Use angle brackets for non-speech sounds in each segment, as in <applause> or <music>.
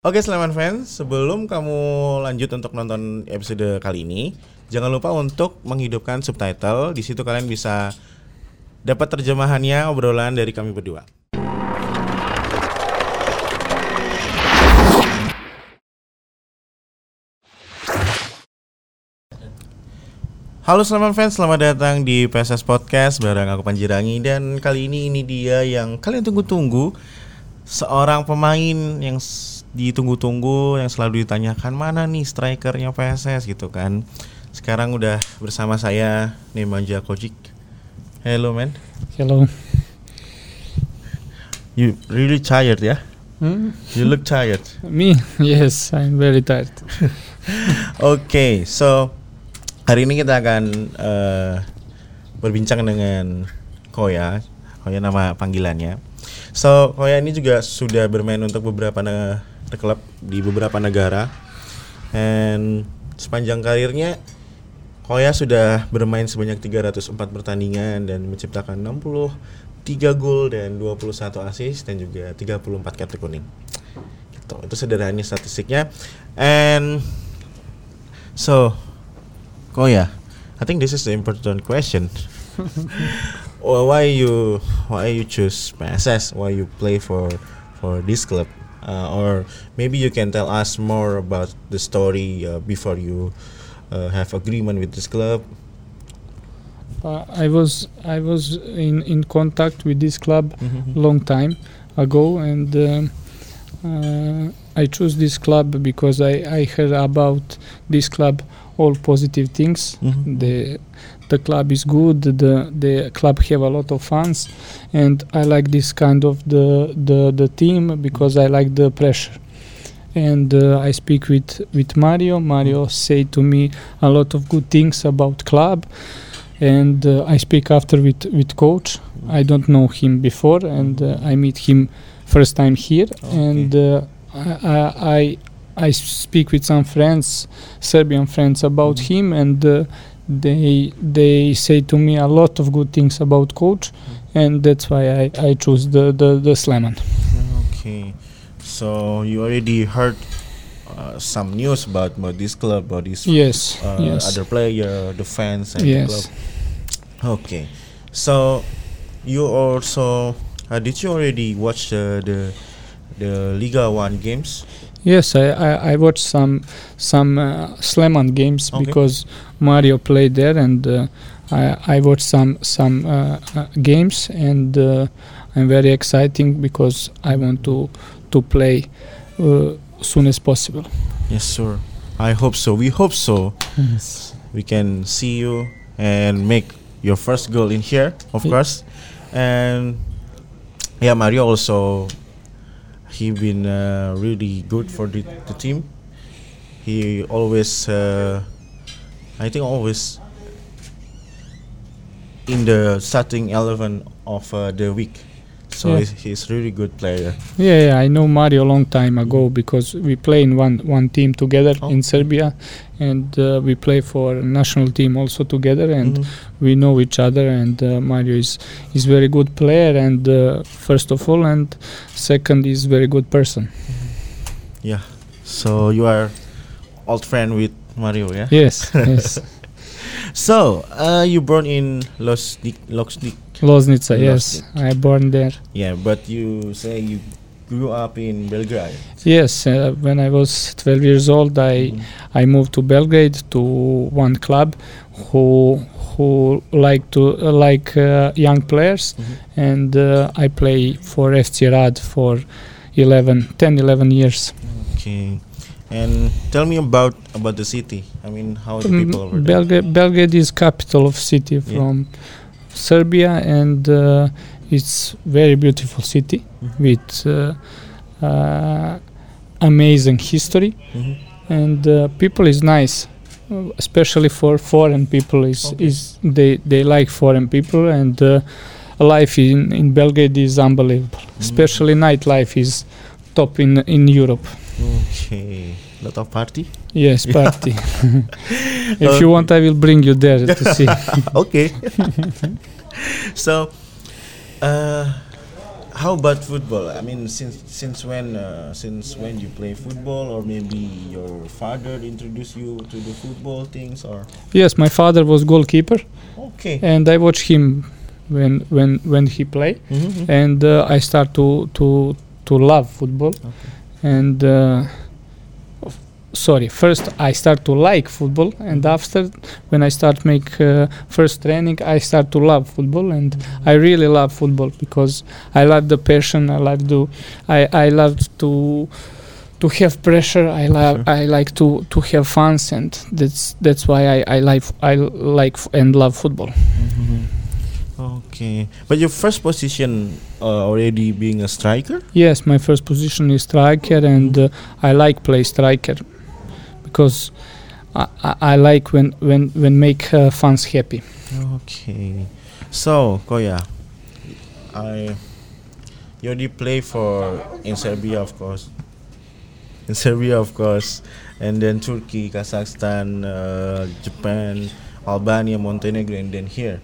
Oke Sleman fans, sebelum kamu lanjut untuk nonton episode kali ini, jangan lupa untuk menghidupkan subtitle. Di situ kalian bisa dapat terjemahannya obrolan dari kami berdua. Halo Sleman fans, selamat datang di PSS Podcast bareng aku Panjirangi dan kali ini ini dia yang kalian tunggu-tunggu seorang pemain yang ditunggu-tunggu yang selalu ditanyakan mana nih strikernya PSS gitu kan. Sekarang udah bersama saya Nemanja Kojic. Hello man. Hello. You really tired ya? Hmm? You look tired. <laughs> Me? Yes, I'm very tired. <laughs> Oke, so hari ini kita akan eh, berbincang dengan Koya. Koya nama panggilannya. So Koya ini juga sudah bermain untuk beberapa klub di beberapa negara. And sepanjang karirnya Koya sudah bermain sebanyak 304 pertandingan dan menciptakan 63 gol dan 21 assist dan juga 34 kartu kuning. Gitu. Itu sederhananya statistiknya. And so Koya, I think this is the important question. <laughs> Why you why you choose PSS? Why you play for for this club? Uh, or maybe you can tell us more about the story uh, before you uh, have agreement with this club. Uh, I was I was in, in contact with this club Mhm. long time ago, and um uh, I chose this club because I, I heard about this club all positive things. Mhm. The the club is good. The the club have a lot of fans, and I like this kind of the the, the team because I like the pressure. And uh, I speak with with Mario. Mario say to me a lot of good things about club, and uh, I speak after with with coach. I don't know him before, and uh, I meet him first time here, and uh, I, I I speak with some friends, Serbian friends about Mhm. him, and uh, they they say to me a lot of good things about coach, and that's why I I choose the the the Sleman. Okay, so you already heard uh, some news about, about this club, about this Yes, uh, yes, other player, the fans, and the yes. club. Okay, so you also uh, did you already watch the the the Liga One games? Yes, I, I, I watched some some uh, Sleman games Okay. because Mario played there, and uh, I I watched some some uh, uh, games, and uh, I'm very exciting because I want to to play uh, soon as possible. Yes, sir. I hope so. We hope so. Yes. We can see you and make your first goal in here, of Ye- course. And yeah, Mario also he been uh, really good for the, the team. He always, uh, I think, always in the starting eleven of uh, the week. So Yeah. he's, he's really good player. Yeah, yeah, I know Mario a long time ago because we play in one one team together Oh. in Serbia, and uh, we play for national team also together, and Mhm. we know each other and uh, Mario is is very good player and uh, first of all and second is very good person Yeah. So you are old friend with Mario, yeah? yes yes <laughs> So, uh, you born in Losnik, Losnik, Loznica yes Loznica. I born there yeah, but you say you grew up in Belgrade. yes uh, when I was 12 years old I Mhm. I moved to Belgrade to one club who who like to uh, like uh, young players Mhm. and uh, I play for FC Rad for 11 10 11 years Okay, and tell me about about the city. I mean, how the Mm, people over. Belgrade, Belgrade is capital of city from Serbia, and uh, it's very beautiful city Mhm. with uh, uh, amazing history, Mhm. and uh, people is nice, especially for foreign people. Is Okay. is they they like foreign people, and uh, life in in Belgrade is unbelievable. Mm. Especially nightlife is top in in Europe. Okay, lot of party. Yes, party. <laughs> if Okay. you want, I will bring you there to see. <laughs> okay. <laughs> so, uh, how about football? I mean, since since when uh, since when you play football, or maybe your father introduced you to the football things, or Yes, my father was goalkeeper, okay. and I watched him when when when he play, Mhm. and uh, I start to to to love football, and. Sorry. First, I start to like football, and after, when I start make uh, first training, I start to love football, and I really love football because I love the passion. I love to, I I love to to have pressure. I love Sure. I like to to have fun, and that's that's why I I like I like f- and love football. Mhm. Okay, but your first position uh, already being a striker. Yes, my first position is striker, and uh, I like play striker because I, I, I like when when when make uh, fans happy. Okay, so Koya, I you already play for in Serbia, of course. In Serbia, of course, and then Turkey, Kazakhstan, uh, Japan, Albania, Montenegro, and then here.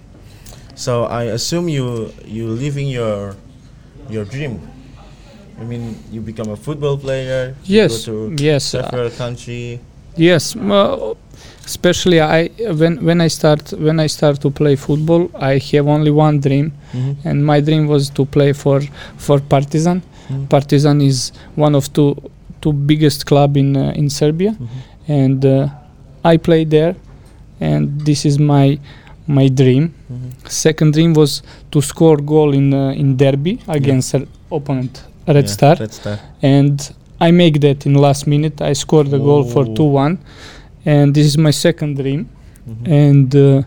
So I assume you you living your your dream. I mean, you become a football player. you Yes, go to yes, uh, several country. Yes. Uh, especially I when when I start when I start to play football, I have only one dream, and my dream was to play for for Partizan. Mhm. Partizan is one of two two biggest club in uh, in Serbia, Mhm. and uh, I played there, and this is my my dream. Mhm. Second dream was to score goal in uh, in derby against our opponent Red Yeah, Star, Red Star. and I make that in last minute. I scored the goal for Oh. two one, and this is my second dream. Mhm. And uh,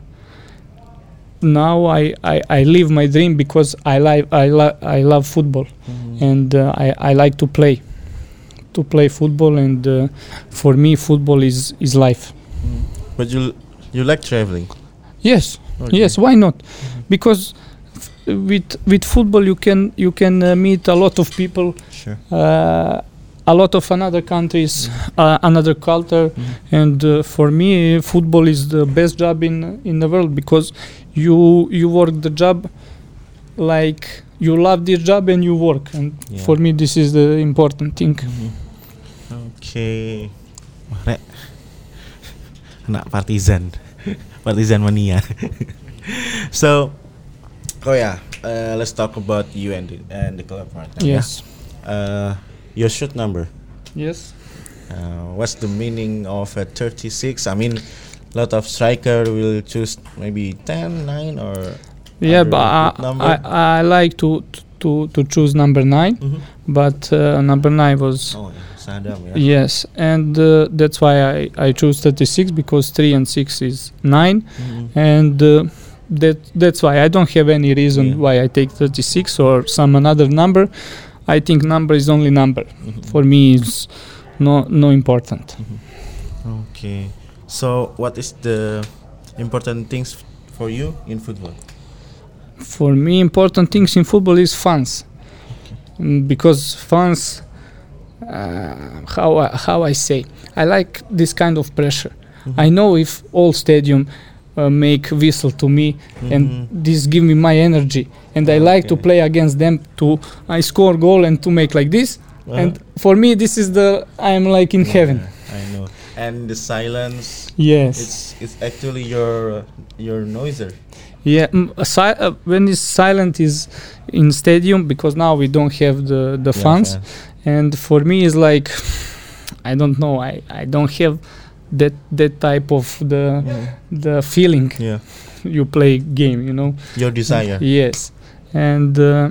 now I, I I live my dream because I like I love I love football Mhm. and uh, I I like to play to play football and uh, for me football is is life. Mm. But you you like traveling? Yes. Okay. Yes, why not? Because f- with with football you can you can uh, meet a lot of people, Sure. A lot of another countries, uh, another culture, Mhm. and uh, for me football is the best job in in the world because you you work the job like you love this job and you work, and Yeah. for me this is the important thing. Mhm. Oke. Wah, <laughs> Rek. Anak Partizan. <laughs> Partizan mania. <laughs> so, oh yeah, uh, let's talk about you and the, and the club right now. Yes. Uh, your shoot number. Yes. Uh, what's the meaning of a 36? I mean, a lot of striker will choose maybe 10, 9 or Yeah, but I. I, I like to to to choose number nine, Mhm. but uh, number nine was Oh, yeah. Ya. Yes, and uh, that's why I, I choose 36 because 3 and 6 is 9 Mhm. and uh, that that's why I don't have any reason Yeah. why I take 36 or some another number. I think number is only number. Mhm. For me it's no no important. Okay. So, what is the important things f- for you in football? For me important things in football is fans. Mm, Because fans uh, how I, how I say I like this kind of pressure. Mm-hmm. I know if all stadium uh, make whistle to me and Mhm. this give me my energy and I like to play against them to I score goal and to make like this Uh-huh. and for me this is the I'm like in heaven. I know. And the silence, Yes. it's it's actually your your noiser. Yeah. Mm, si- uh, when it's silent is in stadium because now we don't have the the Yeah, fans fans. and for me it's like <sighs> I don't know I I don't have that that type of the Mhm. the feeling Yeah. you play game you know Your desire. Yes, and uh,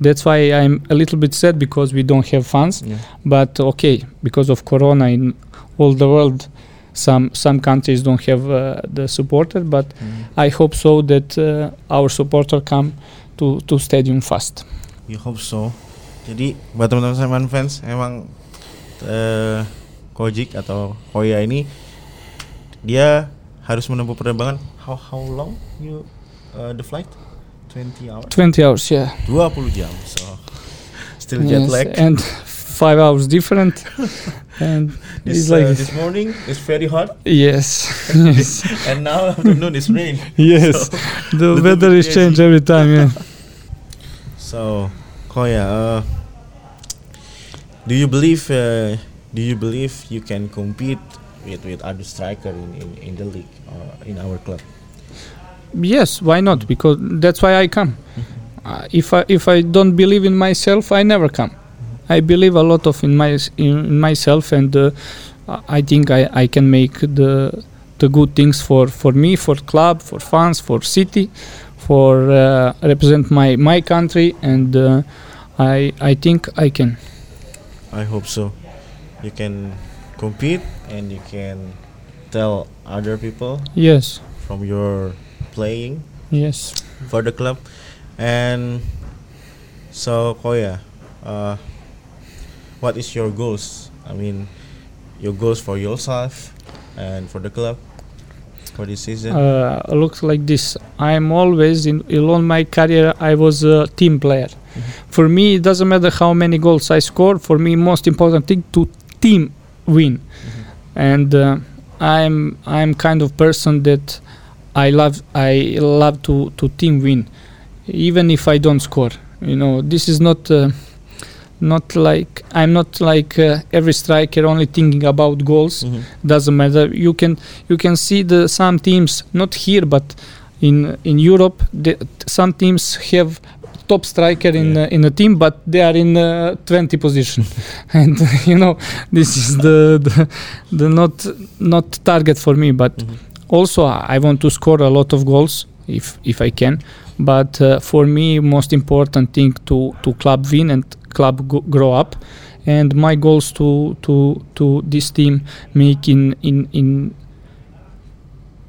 that's why I'm a little bit sad because we don't have fans. Yeah. But okay, because of Corona in all the world, some some countries don't have uh, the supporter. But Mhm. I hope so that uh, our supporter come to to stadium fast. You hope so. Jadi buat teman-teman fans emang eh Kojik atau Koya ini dia harus menempuh penerbangan how how long you uh, the flight 20 hours 20 hours, yeah. 20 jam so still jet Yes, lag and five hours different. <laughs> and this, it's like uh, this morning it's very hot yes, <laughs> yes, and now afternoon it's rain <laughs> yes. So, the weather is changed every time. Yeah. so Koya, uh, do you believe uh, do you believe you can compete with with other striker in, in, in the league or in our club? Yes, why not? Because that's why I come. Uh, if I if I don't believe in myself, I never come. I believe a lot of in my in myself, and uh, I think I, I can make the the good things for, for me, for club, for fans, for city, for uh, represent my my country, and uh, I I think I can. I hope so. You can compete and you can tell other people Yes, from your playing yes. for the club and so Koya uh, what is your goals I mean your goals for yourself and for the club for this season Uh, looks like this. I'm always in, along my career. I was a team player. For me, it doesn't matter how many goals I score. For me, most important thing to team win. And uh, I'm I'm kind of person that I love I love to to team win, even if I don't score. You know, this is not. Uh, not like I'm not like uh, every striker only thinking about goals Mhm. doesn't matter you can you can see the some teams not here but in in Europe the, some teams have top striker in Yeah. uh, in the team but they are in uh, 20 position <laughs> and <laughs> you know this is the, the the not not target for me but Mhm. also I want to score a lot of goals if if I can but uh, for me most important thing to to club win and club go- grow up and my goals to to to this team make in in in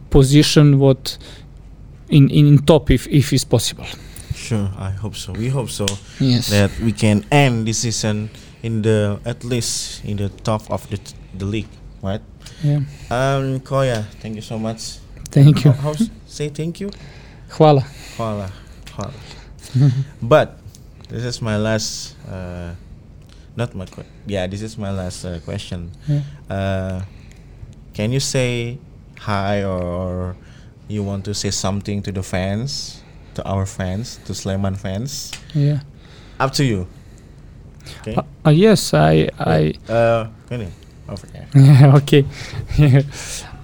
position what in in top if if is possible sure I hope so we hope so yes that we can end this season in the at least in the top of the the league right yeah um Koya thank you so much thank you How- say thank you hvala Hvala, hvala. <laughs> but this is my last, uh, not my que- yeah. This is my last uh, question. Yeah. Uh, can you say hi or you want to say something to the fans, to our fans, to Sleman fans? yeah Up to you. Okay. uh, uh, yes i i Uh, ini, over. Yeah, <laughs> okay.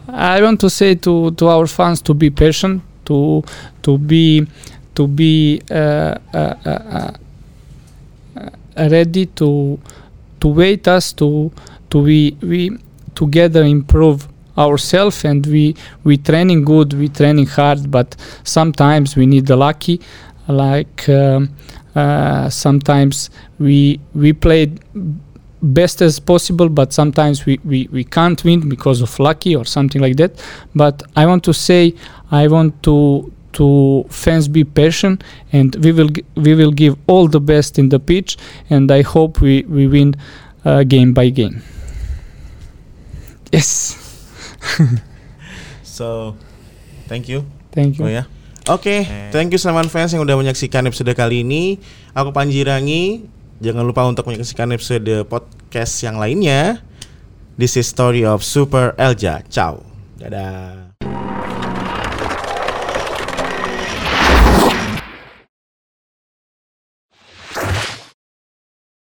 I want to say to, to our fans to be patient, to to be to be uh, uh, uh, uh, ready to to wait us to to we we together improve ourselves and we we training good we training hard but sometimes we need the lucky. Like um, uh, sometimes we we played best as possible but sometimes we, we, we can't win because of lucky or something like that. But i want to say i want to to fans be patient and we will we will give all the best in the pitch and i hope we we win uh, game by game. Yes <laughs> So, thank you. thank you Oh ya. Oke, thank you Sleman fans yang udah menyaksikan episode kali ini. Aku Panji Rangi. Jangan lupa untuk menyaksikan episode podcast yang lainnya. This is story of Super Elja. Ciao. Dadah.